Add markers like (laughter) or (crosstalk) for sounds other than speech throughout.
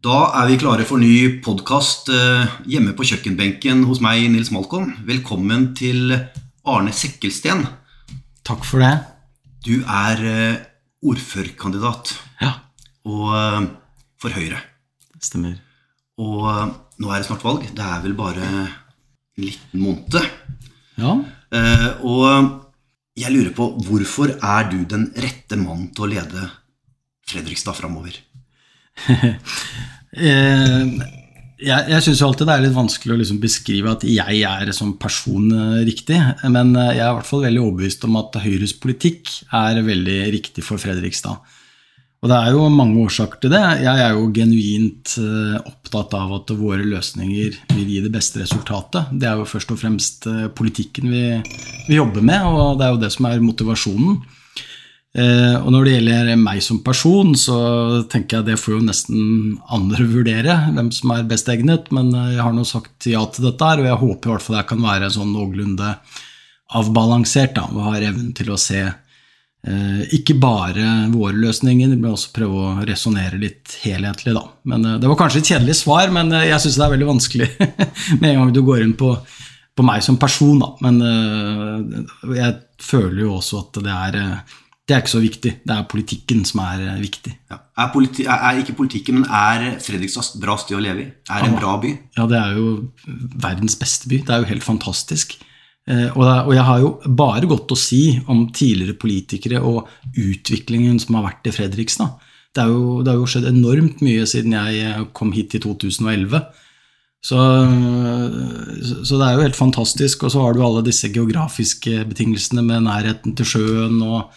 Da er vi klare for ny podkast hjemme på kjøkkenbenken hos meg, Nils Malcolm. Velkommen til Arne Sekkelsten. Takk for det. Du er ordførerkandidat Ja, og for Høyre. stemmer. Og nå er det snart valg. Det er vel bare en liten måned. Ja, Eh, Og jeg lurer på hvorfor er du den rette mannen til å lede Fredrikstad framover? (laughs) eh, jeg, jeg syns alltid det er litt vanskelig å liksom beskrive at jeg er som person eh, riktig, men eh, jeg er i hvert fall veldig overbevist om at Høyres politikk er veldig riktig for Fredrikstad. Og det er jo mange årsaker til det. Jeg er jo genuint opptatt av at våre løsninger vil gi det beste resultatet. Det er jo først og fremst politikken vi, vi jobber med, og det er jo det som er motivasjonen. Eh, og når det gjelder meg som person, så tenker jeg det får jo nesten andre vurdere hvem som er best egnet, men eh, jeg har nå sagt ja til dette her, og jeg håper i hvert fall jeg kan være sånn noenlunde avbalansert da, og har evnen til å se eh, ikke bare våre løsninger, men også prøve å resonnere litt helhetlig, da. Men det var kanskje et kjedelig svar, men jeg syns det er veldig vanskelig (laughs) med en gang du går inn på, på meg som person, da. Men jeg føler jo også at det er det er ikke så viktig. Det er politikken som er eh, viktig. Ja. Er, politi er ikke politikken, men er Fredrikstad et bra sted å leve i? Er det en bra by? Ja, det er jo verdens beste by. Det er jo helt fantastisk. Eh, Og er- og jeg har jo bare godt å si om tidligere politikere og utviklingen som har vært i Fredrikstad. Det, er jo, det har jo skjedd enormt mye siden jeg kom hit i 2011. Så, så- det er jo helt fantastisk. Og så har du alle disse geografiske betingelsene med nærheten til sjøen og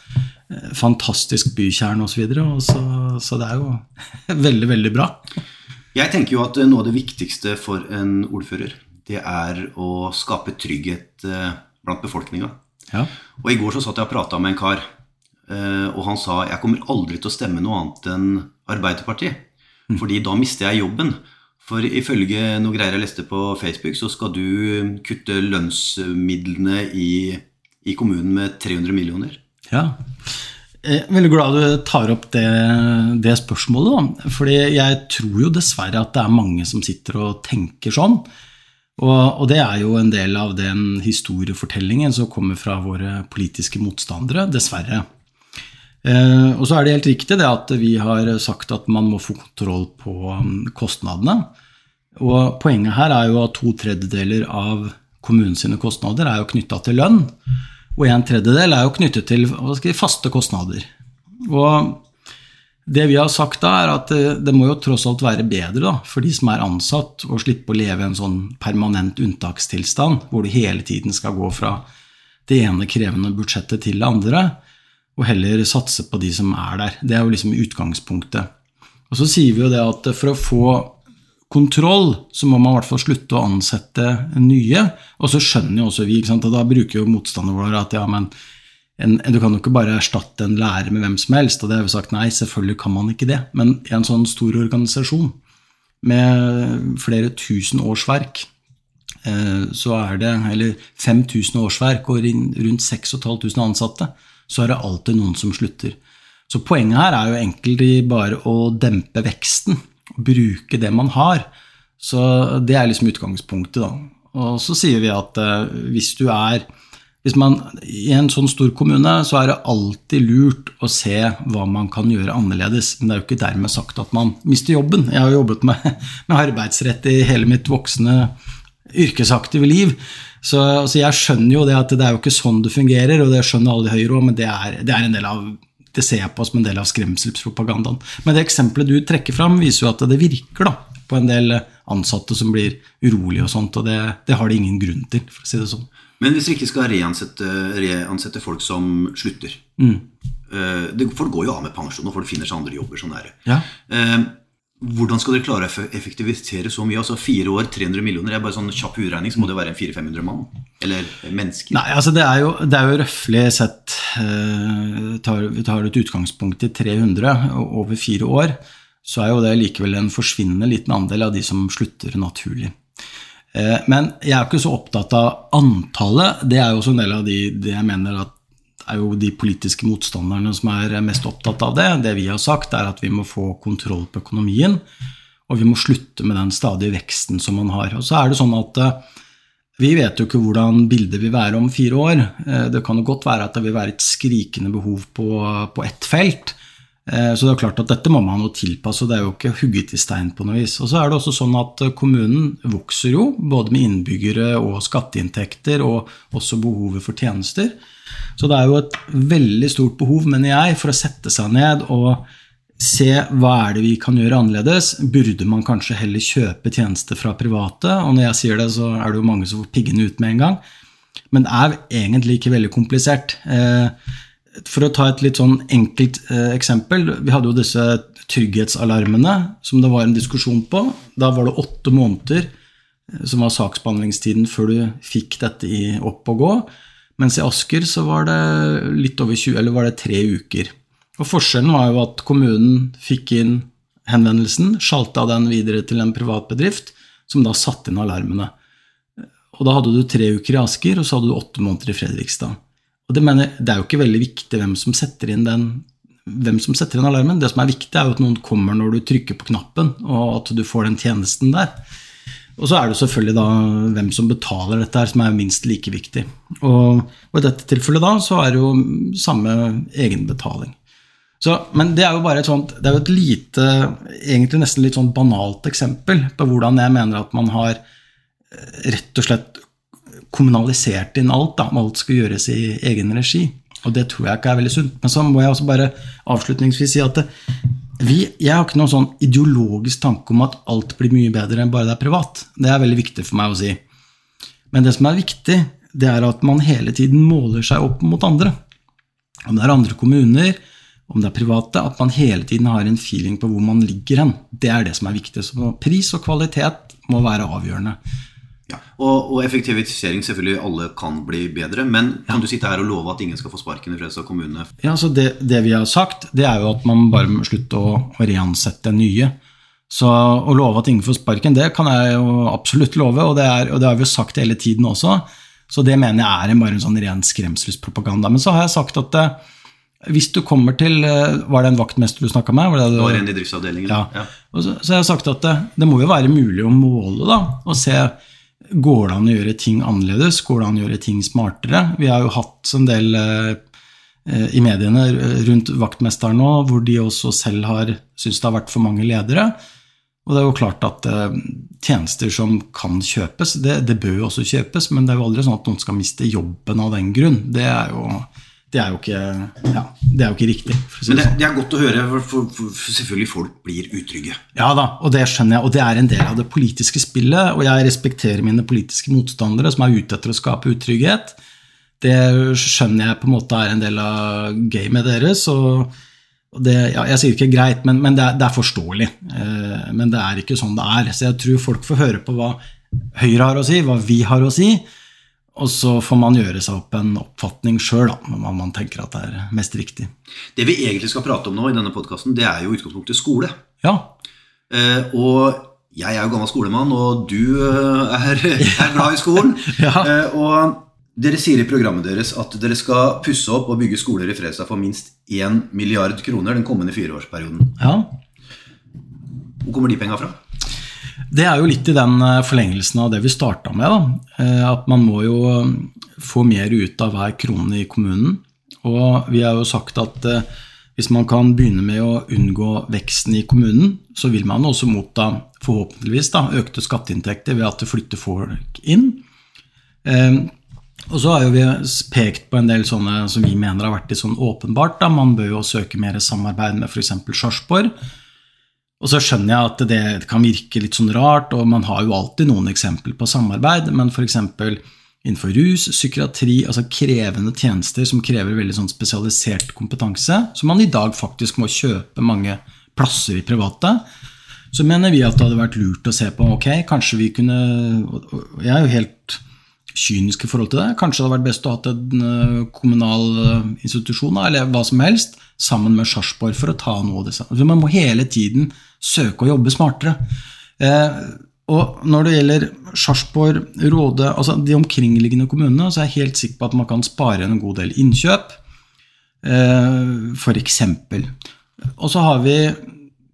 eh, fantastisk bykjerne osv. Så, så, så det er jo (laughs) veldig, veldig bra. Jeg tenker jo at eh, noe av det viktigste for en ordfører, det er å skape trygghet eh, blant befolkninga. Ja. Og i går så satt jeg og prata med en kar, og han sa jeg kommer aldri til å stemme noe annet enn Arbeiderpartiet. Fordi da mister jeg jobben. For ifølge noe greier jeg leste på Facebook, så skal du kutte lønnsmidlene i, i kommunen med 300 millioner. Ja. Jeg er veldig glad du tar opp det, det spørsmålet. Da. Fordi jeg tror jo dessverre at det er mange som sitter og tenker sånn. Og, og det er jo en del av den historiefortellingen som kommer fra våre politiske motstandere, dessverre. Eh, og så er det helt riktig det at vi har sagt at man må få kontroll på um, kostnadene. Og poenget her er jo at to tredjedeler av kommunens kostnader er jo knytta til lønn. Og en tredjedel er jo knyttet til vi, faste kostnader. Og det vi har sagt da, er at det, det må jo tross alt være bedre da, for de som er ansatt, å slippe å leve i en sånn permanent unntakstilstand, hvor du hele tiden skal gå fra det ene krevende budsjettet til det andre, og heller satse på de som er der. Det er jo liksom utgangspunktet. Og så sier vi jo det at for å få kontroll, så må man i hvert fall slutte å ansette nye. Og så skjønner jo også vi, og da bruker jo motstanderne våre at ja, men en, du kan jo ikke bare erstatte en lærer med hvem som helst. Og det har vi sagt nei, selvfølgelig kan man ikke det. Men i en sånn stor organisasjon med flere tusen årsverk, eh, så er det, eller 5000 årsverk og rundt 6500 ansatte, så er det alltid noen som slutter. Så poenget her er jo egentlig bare å dempe veksten. Bruke det man har. Så det er liksom utgangspunktet, da. Og så sier vi at eh, hvis du er hvis man, I en sånn stor kommune så er det alltid lurt å se hva man kan gjøre annerledes. Men det er jo ikke dermed sagt at man mister jobben. Jeg har jo jobbet med, (laughs) med arbeidsrett i hele mitt voksne yrkesaktive liv. Så altså jeg skjønner jo det at det er jo ikke sånn det fungerer, og det skjønner alle i Høyre òg, men det er, det er en del av det ser jeg på som en del av skremselspropagandaen. Men det eksempelet du trekker fram, viser jo at det virker da, på en del ansatte som blir urolige og sånt, og det, det har de ingen grunn til, for å si det sånn. Men hvis vi ikke skal reansette, reansette folk som slutter eh, det, Folk går jo av med pensjon, og folk finner seg andre jobber. sånn er det. Ja. Hvordan skal dere klare å effektivisere så mye? Altså Fire år, 300 millioner. Det er bare sånn kjapp utregning, så må det være 400-500 mann. Eller mennesker. Nei, altså det er jo, det er jo røftlig sett eh, tar, Vi tar et utgangspunkt i 300 over fire år, så er jo det likevel en forsvinnende liten andel av de som slutter naturlig. Eh, men jeg er ikke så opptatt av antallet. Det er jo også en del av de, det jeg mener at er jo de politiske motstanderne som er mest opptatt av det. Det vi har sagt, er at vi må få kontroll på økonomien. Og vi må slutte med den stadige veksten som man har. Og så er det sånn at eh, vi vet jo ikke hvordan bildet vil være om fire år. Eh, det kan jo godt være at det vil være et skrikende behov på, på ett felt. Eh, så det er klart at dette må man jo tilpasse, og det er jo ikke hugget i stein på noe vis. Og så er det også sånn at kommunen vokser jo, både med innbyggere og skatteinntekter, og også behovet for tjenester. Så det er jo et veldig stort behov, mener jeg, for å sette seg ned og se hva er det vi kan gjøre annerledes. Burde man kanskje heller kjøpe tjenester fra private? Og når jeg sier det, så er det jo mange som får piggene ut med en gang. Men det er egentlig ikke veldig komplisert. Eh, for å ta et litt sånn enkelt eh, eksempel. Vi hadde jo disse trygghetsalarmene som det var en diskusjon på. Da var det åtte måneder eh, som var saksbehandlingstiden før du fikk dette opp og gå. Mens i Asker så var det litt over 20, eller var det tre uker. Og Forskjellen var jo at kommunen fikk inn henvendelsen, sjalta den videre til en privat bedrift, som da satte inn alarmene. Og Da hadde du tre uker i Asker, og så hadde du åtte måneder i Fredrikstad. Og Det, mener, det er jo ikke veldig viktig hvem som setter inn den hvem som setter inn alarmen. Det som er viktig, er jo at noen kommer når du trykker på knappen, og at du får den tjenesten der. Og så er det selvfølgelig da hvem som betaler dette, her, som er minst like viktig. Og, og i dette tilfellet da, så er det jo samme egenbetaling. Så, men det er jo bare et sånt, det er jo et lite, egentlig nesten litt sånn banalt eksempel på hvordan jeg mener at man har eh, rett og slett kommunalisert inn alt. da, Alt skal gjøres i egen regi. Og det tror jeg ikke er veldig sunt. Men så må jeg også bare avslutningsvis si at vi, jeg har ikke noen sånn ideologisk tanke om at alt blir mye bedre enn bare det er privat. Det er veldig viktig for meg å si. Men det som er viktig, det er at man hele tiden måler seg opp mot andre. Om det er andre kommuner, om det er private, at man hele tiden har en feeling på hvor man ligger hen. Det er det som er viktig. Så pris og kvalitet må være avgjørende. Ja, og, og, effektivisering selvfølgelig alle kan bli bedre, men kan du sitte her og love at ingen skal få sparken i Fredrikstad kommune? Ja, så det, det, vi har sagt, det er jo at man bare må slutte å, å reansette nye. Så å love at ingen får sparken, det kan jeg jo absolutt love, og det, er, og det har vi jo sagt hele tiden også. Så det mener jeg er en, bare en sånn ren skremselspropaganda. Men så har jeg sagt at eh, hvis du kommer til eh, Var det en vaktmester du snakka med? Var det, det var en i driftsavdelingen. Ja. ja. Så, så, jeg har sagt at det, det, må jo være mulig å måle da, og se Går det an å gjøre ting annerledes? Går det an å gjøre ting smartere? Vi har jo hatt en del eh, i mediene rundt vaktmesteren nå, hvor de også selv har syntes det har vært for mange ledere. Og det er jo klart at eh, tjenester som kan kjøpes, det, det, bør jo også kjøpes, men det er jo aldri sånn at noen skal miste jobben av den grunn. Det er jo det er jo ikke, ja, det er jo ikke riktig. Si Men det, sånn. det, er godt å høre, for, for, for, selvfølgelig folk blir utrygge. Ja da, og det skjønner jeg, og det er en del av det politiske spillet. Og jeg respekterer mine politiske motstandere som er ute etter å skape utrygghet. Det skjønner jeg på en måte er en del av gamet deres. og det, ja, jeg sier ikke greit, men, men det, er, det, er, forståelig. Eh, men det er ikke sånn det er. Så jeg tror folk får høre på hva Høyre har å si, hva vi har å si. Og så får man gjøre seg opp en oppfatning sjøl, hva man tenker at er mest riktig. Det vi egentlig skal prate om nå, i denne podkasten, det er jo utgangspunktet skole. Ja. Eh, og jeg er jo gammel skolemann, og du eh, er, (laughs) er glad i skolen. (laughs) ja. eh, og dere sier i programmet deres at dere skal pusse opp og bygge skoler i Fredrikstad for minst 1 milliard kroner den kommende fireårsperioden. Ja. Hvor kommer de penga fra? Det er jo litt i den eh, forlengelsen av det vi starta med. Da. Eh, at man må jo eh, få mer ut av hver krone i kommunen. Og vi har jo sagt at hvis man kan begynne med å unngå veksten i kommunen, så vil man også motta forhåpentligvis da, økte skatteinntekter ved at det flytter folk inn. Og så har jo vi pekt på en del sånne som vi mener har vært litt sånn åpenbart. Da. Man bør jo søke mer samarbeid med f.eks. Sarpsborg. Og så skjønner jeg at det kan virke litt sånn rart, og man har jo alltid noen eksempler på samarbeid, men f.eks. innenfor rus, psykiatri, altså krevende tjenester som krever veldig sånn spesialisert kompetanse, som man i dag faktisk må kjøpe mange plasser i private, så mener vi at det hadde vært lurt å se på ok, kanskje vi kunne Jeg er jo helt kynisk i forhold til det. Kanskje det hadde vært best å ha en eh, kommunal eh, institusjon eller hva som helst sammen med Sarpsborg for å ta noe av det. Så man må hele tiden søke å jobbe smartere. Eh, og når det gjelder Sarpsborg, Råde, altså de omkringliggende kommunene, så er jeg helt sikker på at man kan spare en god del innkjøp, eh, f.eks. Og så har vi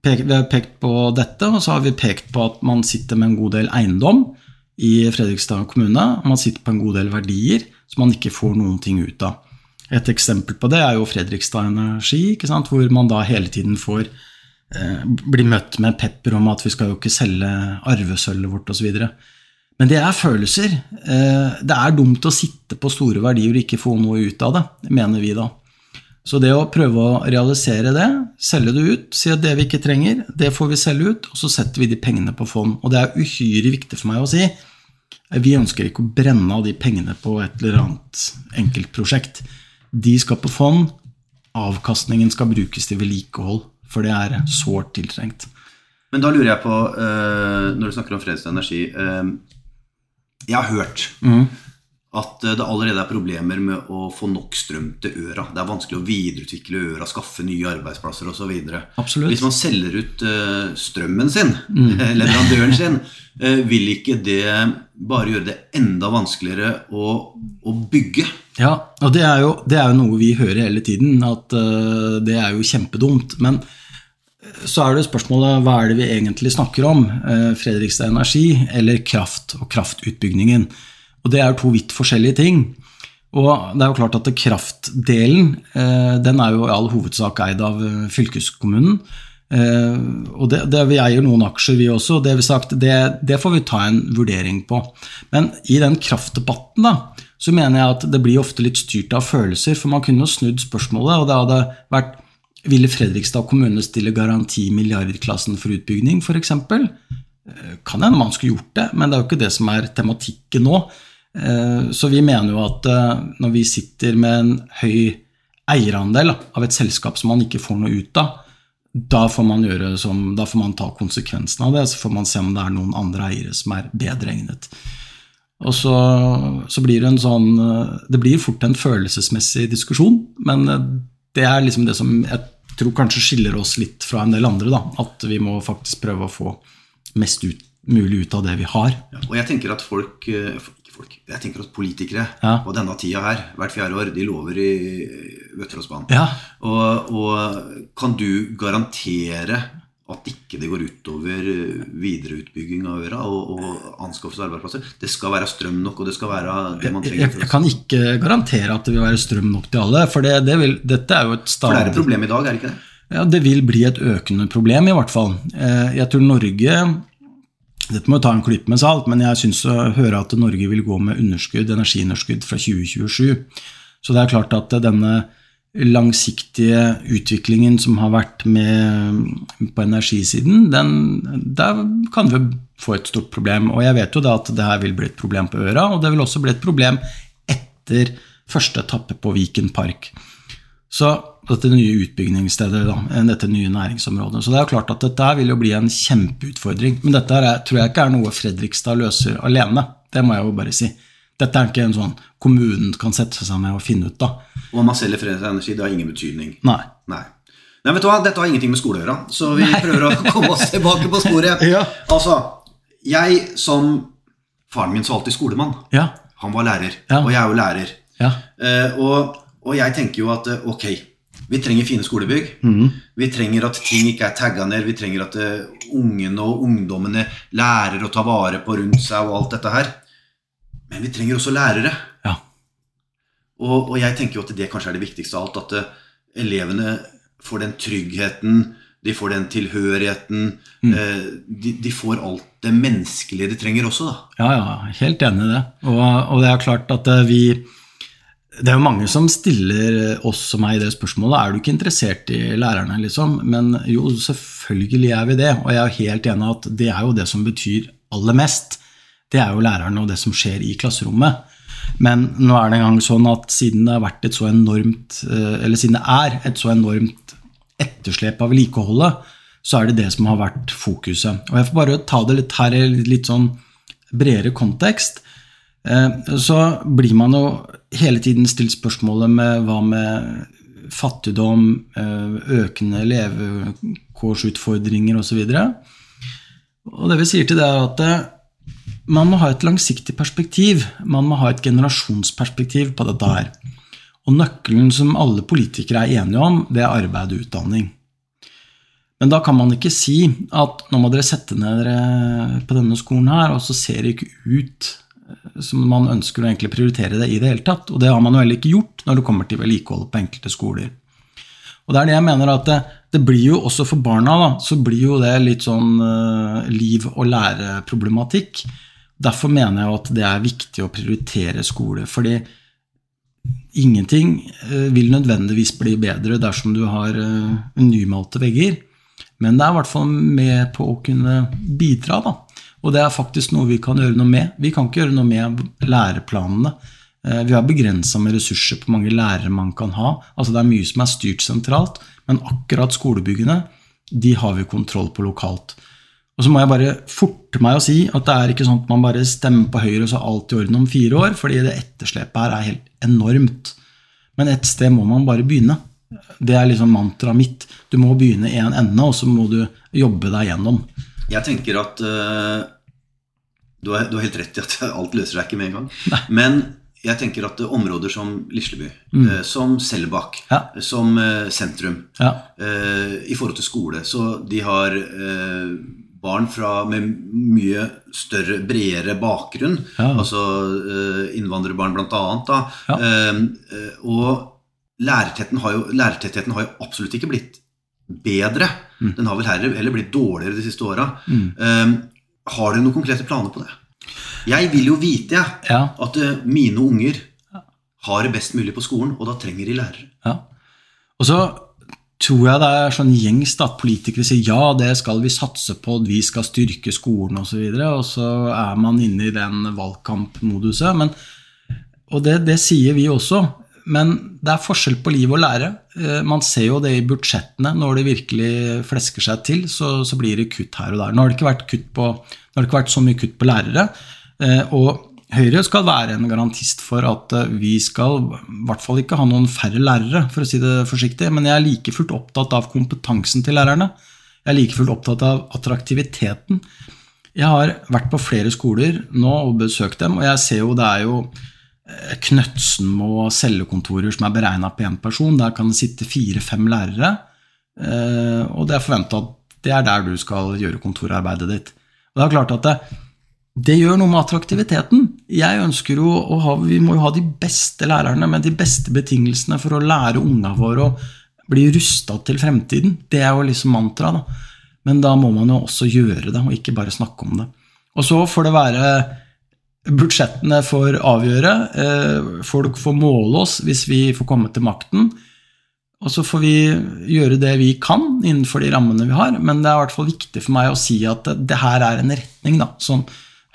pek, vi har pekt på dette, og så har vi pekt på at man sitter med en god del eiendom i Fredrikstad kommune. Man sitter på en god del verdier som man ikke får noen ting ut av. Et eksempel på det er jo Fredrikstad Energi, hvor man da hele tiden får eh, bli møtt med pepper om at vi skal jo ikke selge arvesølvet vårt osv. Men det er følelser. Eh, det er dumt å sitte på store verdier og ikke få noe ut av det, mener vi da. Så det å prøve å realisere det, selge det ut, si at det vi ikke trenger, det får vi selge ut, og så setter vi de pengene på fond. Og det er uhyre viktig for meg å si. Vi ønsker ikke å brenne av de pengene på et eller annet enkeltprosjekt. De skal på fond. Avkastningen skal brukes til vedlikehold, for det er sårt tiltrengt. Men da lurer jeg på, eh, når du snakker om Fredrikstad Energi eh, Jeg har hørt mm. At det allerede er problemer med å få nok strøm til øra. Det er vanskelig å videreutvikle øra, skaffe nye arbeidsplasser osv. Hvis man selger ut eh, strømmen sin, mm. (laughs) leverandøren sin, vil ikke det bare gjøre det enda vanskeligere å, å bygge? Ja, og det er, jo, det er, jo, noe vi hører hele tiden, at det er jo kjempedumt. Men eh, så er det spørsmålet hva er det vi egentlig snakker om? Fredrikstad Energi eller kraft og kraftutbyggingen? Og det er jo to vidt forskjellige ting. Og det er jo klart at kraftdelen uh, den er jo i all hovedsak eid av fylkeskommunen. og det, det, Vi eier noen aksjer, vi også. Det, vi sagt, det, det får vi ta en vurdering på. Men i den kraftdebatten da, så mener jeg at det blir ofte litt styrt av følelser. For man kunne jo snudd spørsmålet, og det hadde vært Ville Fredrikstad kommune stille garanti i milliardklassen for utbygging, f.eks.? Eh, kan hende man skulle gjort det, men det er jo ikke det som er tematikken nå. Eh, så vi mener jo at eh, når vi sitter med en høy eierandel av et selskap som man ikke får noe ut av, da får man, som, da får man ta konsekvensen av det, så får man se om det er noen andre eiere som er bedre egnet. Og så, så, blir det en sånn Det blir fort en følelsesmessig diskusjon, men det er liksom det som jeg tror kanskje skiller oss litt fra en del andre. Da. At vi må faktisk prøve å få mest ut, mulig ut av det vi har. Ja, og jeg tenker at folk, eh, folk jeg tenker at politikere ja. på denne tida her, hvert fjerde år, de lover i Vøtteråsbanen. Ja. Og, og kan du garantere at ikke det går utover videreutbygging av øra og, og anskaffelse av arbeidsplasser. Det skal være strøm nok, og det skal være det man trenger. Jeg, jeg kan ikke garantere at det vil være strøm nok til alle. For det, det vil, dette er jo et stadig For det er et problem i dag, er det ikke det? Ja, Det vil bli et økende problem, i hvert fall. Eh, jeg tror Norge dette må jo ta en klype med salt, men jeg syns å høre at Norge vil gå med underskudd, energiunderskudd fra 2027. Så det er klart at denne langsiktige utviklingen som har vært med på energisiden, den, der kan vi få et stort problem. Og jeg vet jo da at det her vil bli et problem på Øra, og det vil også bli et problem etter første etappe på Viken park. Så dette nye utbyggingsstedet, da, dette nye næringsområdet. Så det er jo klart at dette vil jo bli en kjempeutfordring. Men dette er, tror jeg ikke er noe Fredrikstad løser alene. Det må jeg jo bare si. Dette er ikke en sånn kommunen kan sette seg ned og finne ut av. Og man selger Fredrikstad Energi, det har ingen betydning. Nei. Nei. Nei, vet du hva, Dette har ingenting med skole å gjøre, så vi Nei. prøver å komme oss tilbake på sporet. (laughs) ja. Altså, jeg som Faren min så alltid skolemann. Ja. Han var lærer, ja. og jeg er jo lærer. Ja. Uh, og, og, jeg tenker jo at uh, ok, vi trenger fine skolebygg. Mm. Vi trenger at ting ikke er tagga ned. Vi trenger at uh, ungene og ungdommene lærer å ta vare på rundt seg og alt dette her. Men vi trenger også lærere. Ja. Og, og, jeg tenker jo at det kanskje er det viktigste av alt. At uh, elevene får den tryggheten, de får den tilhørigheten. Mm. De, de, får alt det menneskelige de trenger også, da. Ja, ja, helt enig i det. Og, og, det er klart at vi det er jo mange som stiller oss og meg det spørsmålet. Er du ikke interessert i lærerne, liksom? Men jo, selvfølgelig er vi det. Og jeg er helt enig at det er jo det som betyr aller mest det er jo lærerne og det som skjer i klasserommet. Men nå er det en gang sånn at siden det enormt eh, siden det er et så enormt etterslep av vedlikeholdet, så er det det som har vært fokuset. Og jeg får bare ta det litt her i litt sånn bredere kontekst. Eh, så blir man jo hele tiden stilt spørsmålet med hva med fattigdom, eh, økende levekårsutfordringer osv. Og, og det vi sier til det, er at man må ha et langsiktig perspektiv. Man må ha et generasjonsperspektiv på dette her. Og nøkkelen som alle politikere er enige om, det er arbeid og utdanning. Men da kan man ikke si at nå må dere sette ned dere på denne skolen her, og så ser det ikke ut eh, som man ønsker å egentlig prioritere det i det hele tatt. Og det har man jo heller ikke gjort når det kommer til vedlikeholdet på enkelte skoler. Og det er det jeg mener at det, det blir jo også for barna da, så blir jo det litt sånn uh, liv- og læreproblematikk. Derfor mener jeg at det er viktig å prioritere skole. fordi ingenting uh, vil nødvendigvis bli bedre dersom du har uh, nymalte vegger. Men det er i hvert fall med på å kunne bidra. da. Og det er faktisk noe vi kan gjøre noe med. Vi kan ikke gjøre noe med læreplanene. Eh, vi har begrensa med ressurser på mange lærere man kan ha. Altså Det er mye som er styrt sentralt, men akkurat skolebyggene de har vi kontroll på lokalt. Og så må jeg bare forte meg å si at det er ikke sånn at man bare stemmer på Høyre og så er alt i orden om fire år, fordi det etterslepet her er helt enormt. Men et sted må man bare begynne. Det er liksom mantraet mitt. Du må begynne i en ende, og så må du jobbe deg gjennom. Jeg tenker at uh, du, har, du, har, helt rett i at (laughs) alt løser seg ikke med en gang. Nei. Men jeg tenker at områder som Lisleby, mm. uh, som Selbakk, ja. som sentrum ja. I forhold til skole Så de har barn fra, med mye større, bredere bakgrunn. Ja. Altså innvandrerbarn. Da. Eh, og lærertettheten har, jo, lærertettheten har jo absolutt ikke blitt bedre. Mm. Den har vel heller, blitt dårligere de siste åra. Mm. har du noen konkrete planer på det? Jeg vil jo vite ja. at uh, mine unger har det best mulig på skolen, og da trenger de lærere. Ja. Og så tror jeg det er sånn gjengs at politikere sier ja, det skal vi satse på, vi skal styrke skolen osv., og, så og så er man inne i den valgkampmoduset. Men, og det, det, sier vi også. Men det er forskjell på liv og lære. Eh, man ser jo det i budsjettene. Når det virkelig flesker seg til, så, så blir det kutt her og der. Nå har det ikke vært, på, det ikke vært så mye kutt på lærere. Eh, og Høyre skal være en garantist for at eh, vi skal i hvert fall ikke ha noen færre lærere, for å si det forsiktig. Men jeg er like fullt opptatt av kompetansen til lærerne. Jeg er like fullt opptatt av attraktiviteten. Jeg har vært på flere skoler nå og besøkt dem, og jeg ser jo det er jo eh, og cellekontorer som er beregna på én person. Der kan det sitte fire-fem lærere. Og det er forventa at det er der du skal gjøre kontorarbeidet ditt. Og det er klart at det, det gjør noe med attraktiviteten. Jeg ønsker jo å ha, Vi må jo ha de beste lærerne med de beste betingelsene for å lære unga våre å bli rusta til fremtiden. Det er jo liksom mantraet. Men da må man jo også gjøre det, og ikke bare snakke om det. Og så får det være Budsjettene får avgjøre. Eh, folk får måle oss hvis vi får komme til makten. Og så får vi gjøre det vi kan innenfor de rammene vi har. Men det er i hvert fall viktig for meg å si at det her er en retning da, som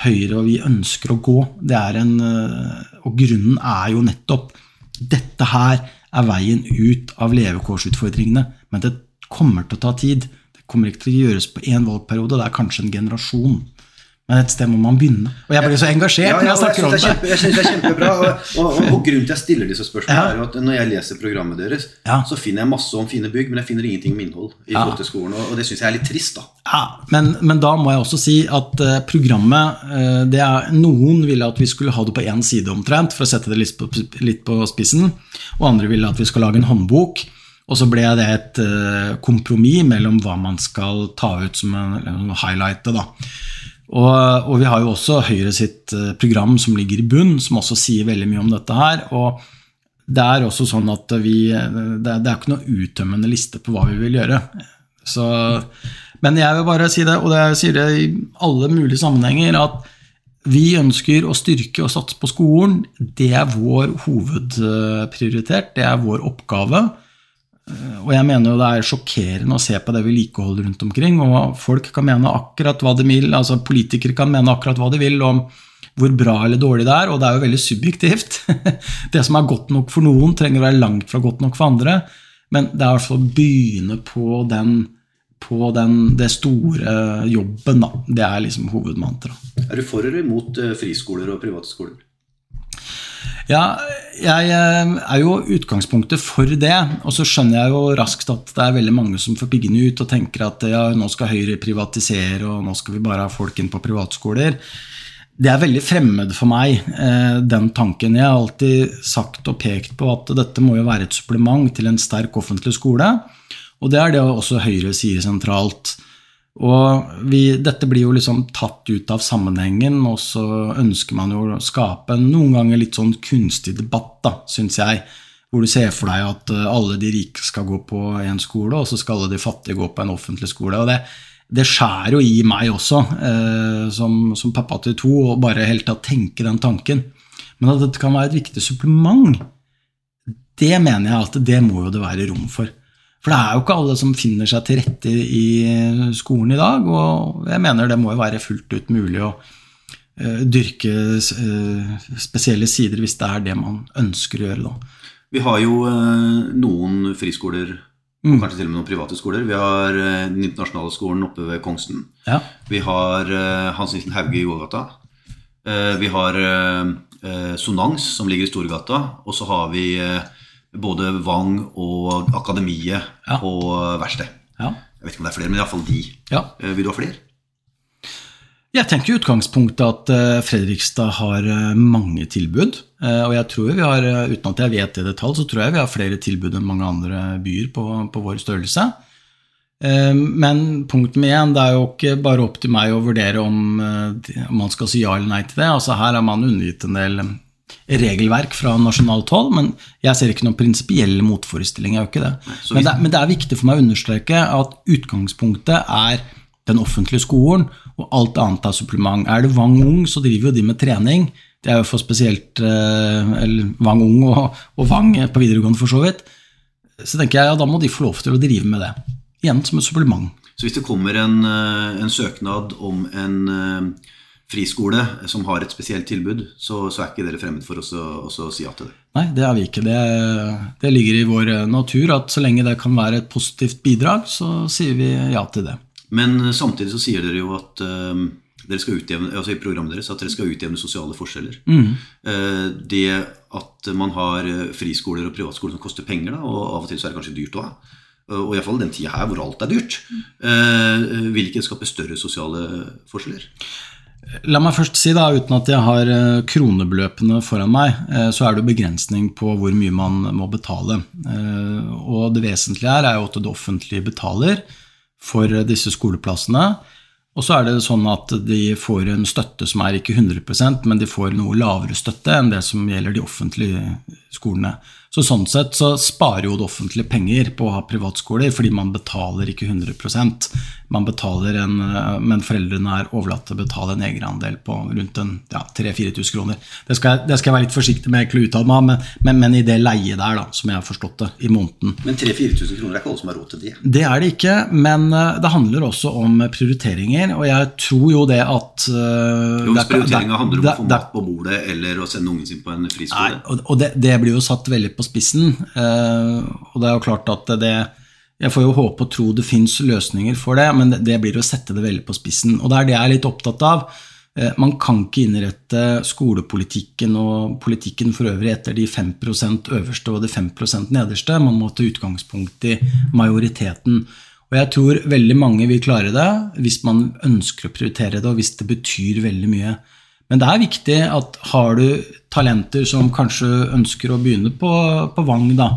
Høyre og vi ønsker å gå. En, eh, og grunnen er jo nettopp dette her er veien ut av levekårsutfordringene. Men det kommer til å ta tid. Det kommer ikke til å gjøres på én valgperiode, det er kanskje en generasjon. Men et sted må man begynne. Og jeg blir så engasjert ja, ja, når jeg snakker om det. Kjempe, jeg synes det er kjempebra. Og, og, og, og, grunnen til jeg stiller disse spørsmålene, er jo at når jeg leser programmet deres, så finner jeg masse om fine bygg, men jeg finner ingenting om innhold. i forhold til skolen, Og, det syns jeg er litt trist. da. Ja, men, men, da må jeg også si at uh, programmet uh, det er, Noen ville at vi skulle ha det på én side omtrent, for å sette det litt på, litt på, spissen. Og andre ville at vi skal lage en håndbok. Og så ble det et uh, kompromiss mellom hva man skal ta ut som en, en highlight. da. Og, og, vi har jo også Høyre sitt eh, program som ligger i bunn, som også sier veldig mye om dette her. og det er også sånn at vi, det, er, det er ikke noe uttømmende liste på hva vi vil gjøre. Så, men jeg vil bare si det, og jeg sier det i alle mulige sammenhenger, at vi ønsker å styrke og satse på skolen. Det er vår hovedprioritet, det er vår oppgave. Og jeg mener jo det er sjokkerende å se på det vedlikeholdet rundt omkring. Og folk kan mene akkurat hva de vil, altså politikere kan mene akkurat hva de vil om hvor bra eller dårlig det er, og det er jo veldig subjektivt. (laughs) Det som er godt nok for noen, trenger å være langt fra godt nok for andre. Men det er i hvert fall å begynne på den, på den det store jobben, da. Det er liksom hovedmantraet. Er du for eller imot eh, friskoler og private skoler? Ja, jeg eh, er jo utgangspunktet for det. Og så skjønner jeg jo raskt at det er veldig mange som får piggene ut og tenker at ja, nå skal Høyre privatisere, og nå skal vi bare ha folk inn på privatskoler. Det er veldig fremmed for meg, eh, den tanken. Jeg har alltid sagt og pekt på at dette må jo være et supplement til en sterk offentlig skole. Og det er det også Høyre sier sentralt. Og vi, dette blir jo liksom tatt ut av sammenhengen, og så ønsker man jo å skape en noen ganger litt sånn kunstig debatt, da, syns jeg. Hvor du ser for deg at eh, alle de rike skal gå på en skole, og så skal alle de fattige gå på en offentlig skole. og det, det skjærer jo i meg også, eh, som, som, pappa til to, å bare helt tatt tenke den tanken. Men at dette kan være et viktig supplement, det mener jeg at det må jo det være rom for. For det er jo ikke alle som finner seg til rette i skolen i dag, og jeg mener det må jo være fullt ut mulig å uh, dyrke uh, spesielle sider hvis det er det man ønsker å gjøre. da. Vi har jo noen friskoler, og kanskje til og med noen private skoler. Vi har Den internasjonale skolen oppe ved Kongsten. Ja. Vi har Hans Nilsen Hauge i Jordgata. Vi har Sonans, som ligger i Storgata. Og så har vi både Vang og Akademiet ja. på verksted. Ja. Jeg vet ikke om det er flere, men iallfall de. Ja. Eh, vil du ha flere? Jeg tenker i utgangspunktet at eh, Fredrikstad har eh, mange tilbud. Og jeg tror vi har, uten at jeg vet det i detalj, så tror jeg vi har flere tilbud enn mange andre byer på, på vår størrelse. Men punkt med én, det er jo ikke bare opp til meg å vurdere om, om man skal si ja eller nei til det. Altså Her har man undergitt en del regelverk fra nasjonalt hold, men jeg ser ikke noen prinsipiell motforestilling. jeg gjør ikke det. Men, det. men det er viktig for meg å understreke at utgangspunktet er den offentlige skolen, og alt annet er supplement. Er det Vang Ung, så driver jo de med trening. Det er jo for spesielt eh, eller Vang Ung og, og Vang på videregående, for så vidt. Så tenker jeg ja, da må de få lov til å drive med det. Igjen som et supplement. Så hvis det kommer en, eh, en søknad om en eh, friskole som har et spesielt tilbud, så, så er ikke dere fremmed for å si ja til det? Nei, det er vi ikke. Det, det, ligger i vår natur at så lenge det kan være et positivt bidrag, så sier vi ja til det. Men samtidig så sier dere jo at uh, dere skal utjevne, altså i programmet deres at dere skal utjevne sosiale forskjeller. Mm. Uh, det at man har friskoler og privatskoler som koster penger, da, og av og til så er det kanskje dyrt òg. og iallfall den tida her hvor alt er dyrt, vil ikke det skape større sosiale forskjeller? La meg først si, da, uten at jeg har eh, kronebeløpene foran meg, eh, så er det begrensning på hvor mye man må betale. Eh, og det vesentlige her er jo at det offentlige betaler for disse skoleplassene. Og så er det sånn at de får en støtte som er ikke 100% men de får noe lavere støtte enn det som gjelder de offentlige skolene. Så Sånn sett så sparer jo det offentlige penger på å ha privatskoler, fordi man betaler ikke 100% man betaler en, Men foreldrene er overlatt til å betale en egenandel på rundt ja, 3000-4000 kroner. Det skal, jeg, det skal, jeg, være litt forsiktig med å uttale meg men, men, men, i det leiet der, da, som jeg har forstått det, i måneden. Men 3000-4000 kroner er ikke alle som har råd til det? Det er det ikke, men eh, det handler også om prioriteringer. Og jeg tror jo det at uh, Jo, Hvis prioriteringa handler om det, å få mat på bordet eller å sende ungen sin på en friskole? Nei, og, og det, det blir jo satt veldig på spissen. Eh, og det er jo klart at det Jeg får jo håpe og tro det fins løsninger for det, men det blir å sette det veldig på spissen. Og det er det jeg er litt opptatt av. Eh, man kan ikke innrette skolepolitikken og politikken for øvrig etter de 5% øverste og de 5% nederste. Man må ta utgangspunkt i majoriteten. Og jeg tror veldig mange vil klare det hvis man ønsker å prioritere det, og hvis det betyr veldig mye. Men det er viktig at har du talenter som kanskje ønsker å begynne på, på Vang, da,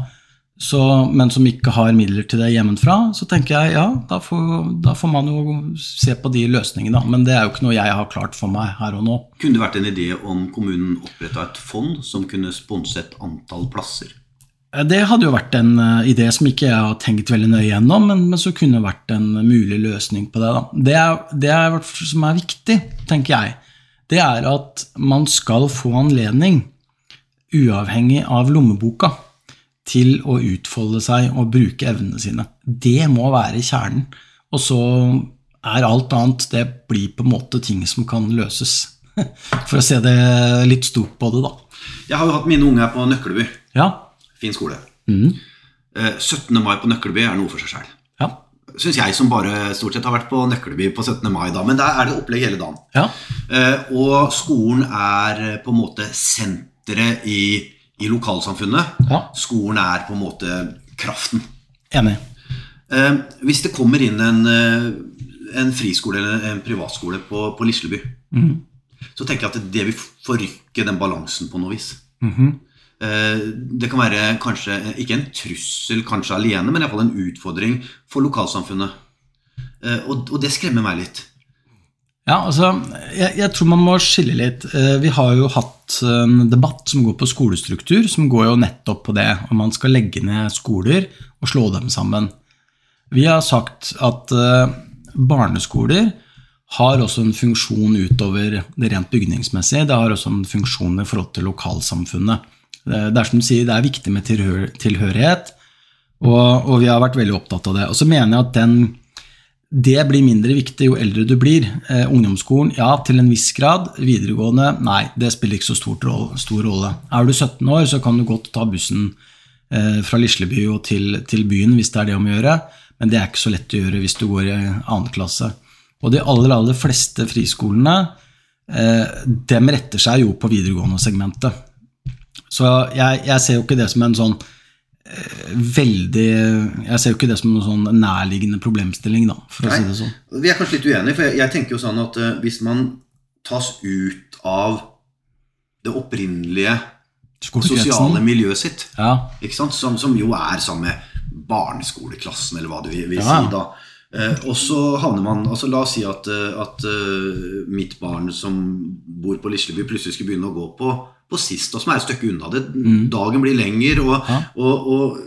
så, men som ikke har midler til det hjemmefra, så tenker jeg ja, da får, da får, man jo se på de løsningene. Men det er jo ikke noe jeg har klart for meg her og nå. Kunne det vært en idé om kommunen oppretta et fond som kunne sponse et antall plasser? Det hadde jo vært en eh, idé som ikke jeg har tenkt veldig nøye gjennom, men, men så kunne det vært en mulig løsning på det. Da. Det, er, det er, som er viktig, tenker jeg det er at man skal få anledning, uavhengig av lommeboka, til å utfolde seg og bruke evnene sine. Det må være kjernen. Og så er alt annet Det blir på en måte ting som kan løses. (laughs) For å se det litt stort på det, da. Jeg har jo hatt mine unge her på Nøkkelby. Ja. Fin skole. Mm. 17. Eh, mai på Nøkkelby er noe for seg sjøl syns jeg, som bare stort sett har vært på Nøkkelby på 17. mai. da, Men der er det opplegg hele dagen. Ja. Eh, og skolen er eh, på en måte senteret i, i lokalsamfunnet. Ja. Skolen er på en måte kraften. Enig. Eh, hvis det kommer inn en, eh, en friskole eller en privatskole på, på Lisleby, mm. så tenker jeg at det vil forrykke den balansen på noe vis. Mm -hmm. Eh, det kan være kanskje ikke en trussel kanskje alene, men iallfall en utfordring for lokalsamfunnet. Eh, og, det skremmer meg litt. Ja, altså, jeg, jeg, tror man må skille litt. Eh, vi har jo hatt en debatt som går på skolestruktur, som går jo nettopp på det, om man skal legge ned skoler og slå dem sammen. Vi har sagt at barneskoler har også en funksjon utover det rent bygningsmessige. Det har også en funksjon i forhold til lokalsamfunnet. Det er som du sier, det er viktig med tilhørighet, og, og vi har vært veldig opptatt av det. Og så mener jeg at den, det blir mindre viktig jo eldre du blir. Eh, ungdomsskolen, ja, til en viss grad. Videregående, nei, det spiller ikke så rolle, stor rolle. Er du 17 år, så kan du godt ta bussen eh, fra Lisleby og til, til, byen hvis det er det om å gjøre, men det er ikke så lett å gjøre hvis du går i annen klasse. Og de aller, aller fleste friskolene, eh, dem retter seg jo på videregående segmentet. Så jeg, jeg, ser jo ikke det som en sånn eh, veldig Jeg ser jo ikke det som en sånn nærliggende problemstilling, da, for Nei, å si det sånn. Vi er kanskje litt uenige, for jeg, jeg tenker jo sånn at uh, hvis man tas ut av det opprinnelige sosiale miljøet sitt, ja. som, som, jo er sammen med barneskoleklassen, eller hva du vil, vil ja. si da. Eh, og så havner man altså La oss si at, uh, at uh, mitt barn som bor på Lisleby, plutselig skulle begynne å gå på på sist, og som er et stykke unna det. Mm. Dagen blir lengre, og, og, og,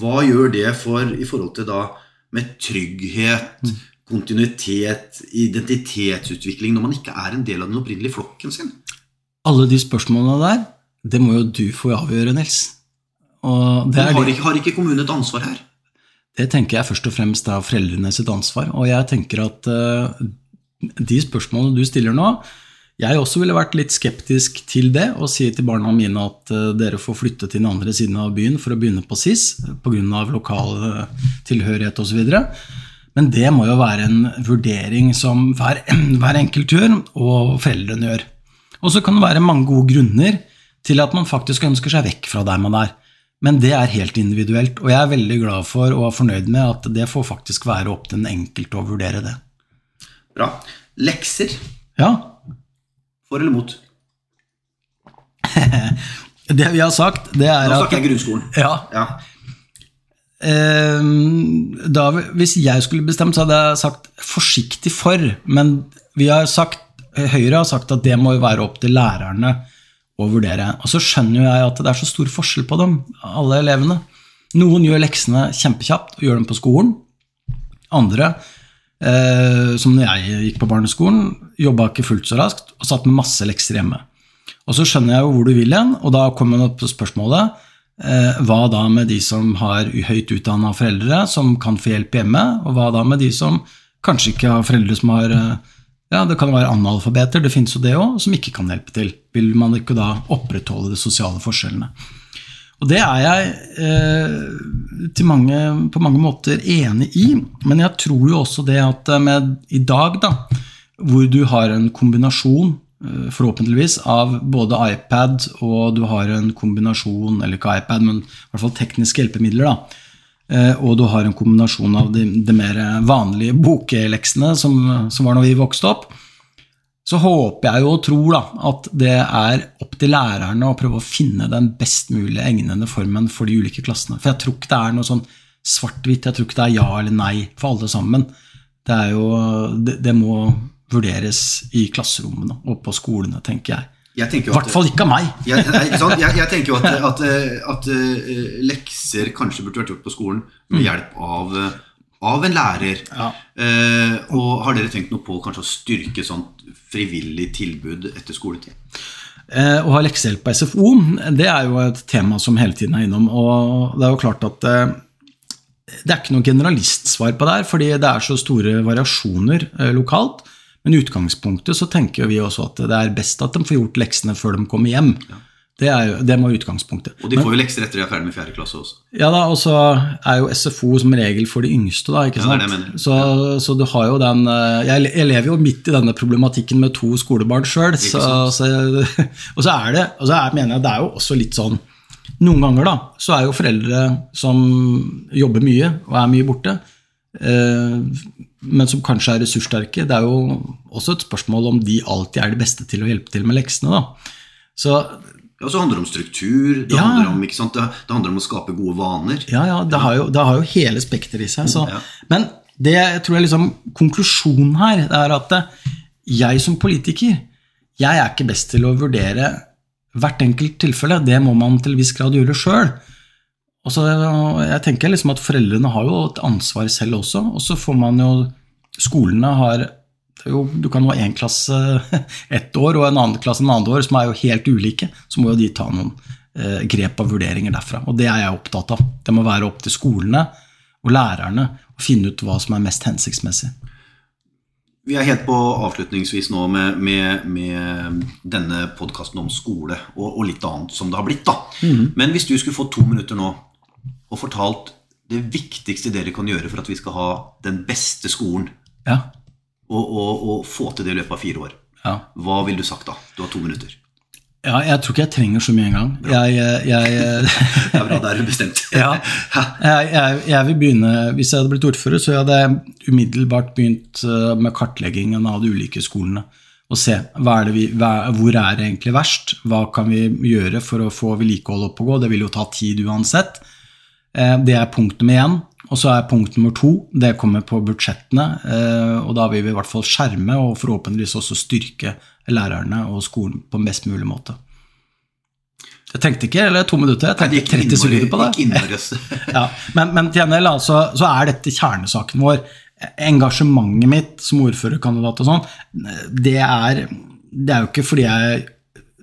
hva gjør det for i forhold til da med trygghet, mm. kontinuitet, identitetsutvikling, når man ikke er en del av den opprinnelige flokken sin? Alle de spørsmålene der, det må jo du få avgjøre, Nils. Men har ikke, har ikke kommunen et ansvar her? Det tenker jeg først og fremst er foreldrene sitt ansvar. Og jeg tenker at uh, de spørsmålene du stiller nå, jeg også ville vært litt skeptisk til det og si til barna mine at uh, dere får flytte til den andre siden av byen for å begynne på SIS pga. lokal uh, tilhørighet osv. Men det må jo være en vurdering som hver, (clears throat) hver enkelt gjør, og foreldrene gjør. Og så kan det være mange gode grunner til at man faktisk ønsker seg vekk fra der man er. Men det er helt individuelt, og jeg er veldig glad for og er fornøyd med at det får faktisk være opp til den enkelte å vurdere det. Bra. Lekser. Ja, for eller mot? (laughs) det vi har sagt, det er at Nå snakker jeg grunnskolen. Ja. ja. Ehm, da, hvis jeg skulle bestemt, så hadde jeg sagt forsiktig for. Men vi har sagt, Høyre har sagt at det må jo være opp til lærerne å vurdere. Og så skjønner jeg at det er så stor forskjell på dem, alle elevene. Noen gjør leksene kjempekjapt og gjør dem på skolen. Andre eh, som når jeg gikk på barneskolen, jobba ikke fullt så raskt og satt med masse lekser hjemme. Og så skjønner jeg jo hvor du vil igjen, og da kommer man opp på spørsmålet eh, hva da med de som har høyt utdanna foreldre som kan få hjelp hjemme, og hva da med de som kanskje ikke har foreldre som har eh, ja, Det kan være analfabeter, det finnes jo det òg, som ikke kan hjelpe til. Vil man ikke da opprettholde de sosiale forskjellene? Og det er jeg eh, mange, på mange måter enig i, men jeg tror jo også det at eh, med i dag, da, hvor du har en kombinasjon, eh, forhåpentligvis, av både iPad og du har en kombinasjon, eller ikke iPad, men i hvert fall tekniske hjelpemidler, da, og du har en kombinasjon av de, de mer vanlige bokleksene som, som var når vi vokste opp, så håper jeg jo og tror da, at det er opp til lærerne å prøve å finne den best mulige egnede formen for de ulike klassene. For jeg tror ikke det er noe sånn svart-hvitt, jeg tror ikke det er ja eller nei for alle sammen. Det, jo, det, det må vurderes i klasserommene og på skolene, tenker jeg. I hvert fall ikke av meg. jeg, jeg, jeg, tenker jo at, at, at, eh, lekser kanskje burde vært gjort på skolen med mm. hjelp av av en lærer. Ja. Eh, og har dere tenkt noe på kanskje å styrke sånt frivillig tilbud etter skoletid? Eh, å ha leksehjelp på SFO det er jo et tema som hele tiden er innom. Og det er jo klart at eh, det er ikke noe generalistsvar på det her, fordi det er så store variasjoner eh, lokalt. Men i utgangspunktet så tenker vi også at det er best at de får gjort leksene før de kommer hjem. Ja. Det, er, det må utgangspunktet. Og de får jo lekser etter de er ferdig med 4. klasse også. Ja da, og så er jo SFO som regel for de yngste, da. ikke sant? Ja, det er det. Så, så, du har jo den eh, jeg, jeg, lever jo midt i denne problematikken med to skolebarn sjøl. (laughs) Og så er det, og så er, mener jeg det er jo også litt sånn Noen ganger da, så er jo foreldre som jobber mye og er mye borte, eh, men som kanskje er ressurssterke. Det er jo også et spørsmål om de alltid er de beste til å hjelpe til med leksene. da. Så Ja, så handler det om struktur, det, Ja. handler om? Det, det handler om å skape gode vaner. Ja, ja, det har jo, det har jo hele spekteret i seg. Så. Men det jeg tror er liksom konklusjonen her, er at eh, jeg som politiker, jeg er ikke best til å vurdere hvert enkelt tilfelle. Det må man til en viss grad gjøre sjøl. Og så jeg tenker liksom at Foreldrene har jo et ansvar selv også. Og så får man jo Skolene har jo, Du kan ha én klasse (laughs) ett år og en annen klasse en annet år, som er jo helt ulike. Så må jo de ta noen eh, grep og vurderinger derfra. Og det er jeg opptatt av. Det må være opp til skolene og lærerne å finne ut hva som er mest hensiktsmessig. Vi er helt på avslutningsvis nå med, med, med denne podkasten om skole og, og litt annet som det har blitt. da. Men hvis du skulle få to minutter nå og fortalt det viktigste dere kan gjøre for at vi skal ha den beste skolen, Ja, og, og, og få til det i løpet av fire år, ja. hva ville du sagt da? Du har to minutter. ja, jeg tror ikke jeg trenger så mye engang. Jeg, jeg, (laughs) Det er bra, da er du bestemt. (laughs) Ja. Jeg, jeg, vil begynne, Hvis jeg hadde blitt ordfører, så hadde jeg umiddelbart begynt eh, med kartleggingen av de ulike skolene. Og se er det vi, hvor er det egentlig verst, hva kan vi gjøre for å få vedlikeholdet opp og gå. Det vil jo ta tid uansett. Eh, Det er punkt nummer én. Og så er punkt nummer to, det kommer på budsjettene. eh, Og da vil vi i hvert fall skjerme og forhåpentligvis også styrke lærerne og skolen på en best mulig måte. Jeg tenkte ikke, eller to minutter, jeg tenkte 30 sekunder på det. (laughs) Ja, men, men til gjengjeld altså, så er dette kjernesaken vår. Engasjementet mitt som ordførerkandidat og sånn, det er, det er jo ikke fordi jeg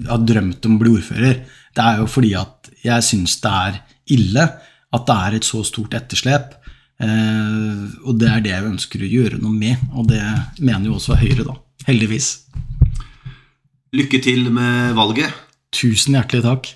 har drømt om å bli ordfører. Det er jo fordi at jeg syns det er ille at det er et så stort etterslep. Eh, og det er det jeg ønsker å gjøre noe med, og det mener jo også Høyre, da. Heldigvis. Lykke til med valget. Tusen hjertelig takk.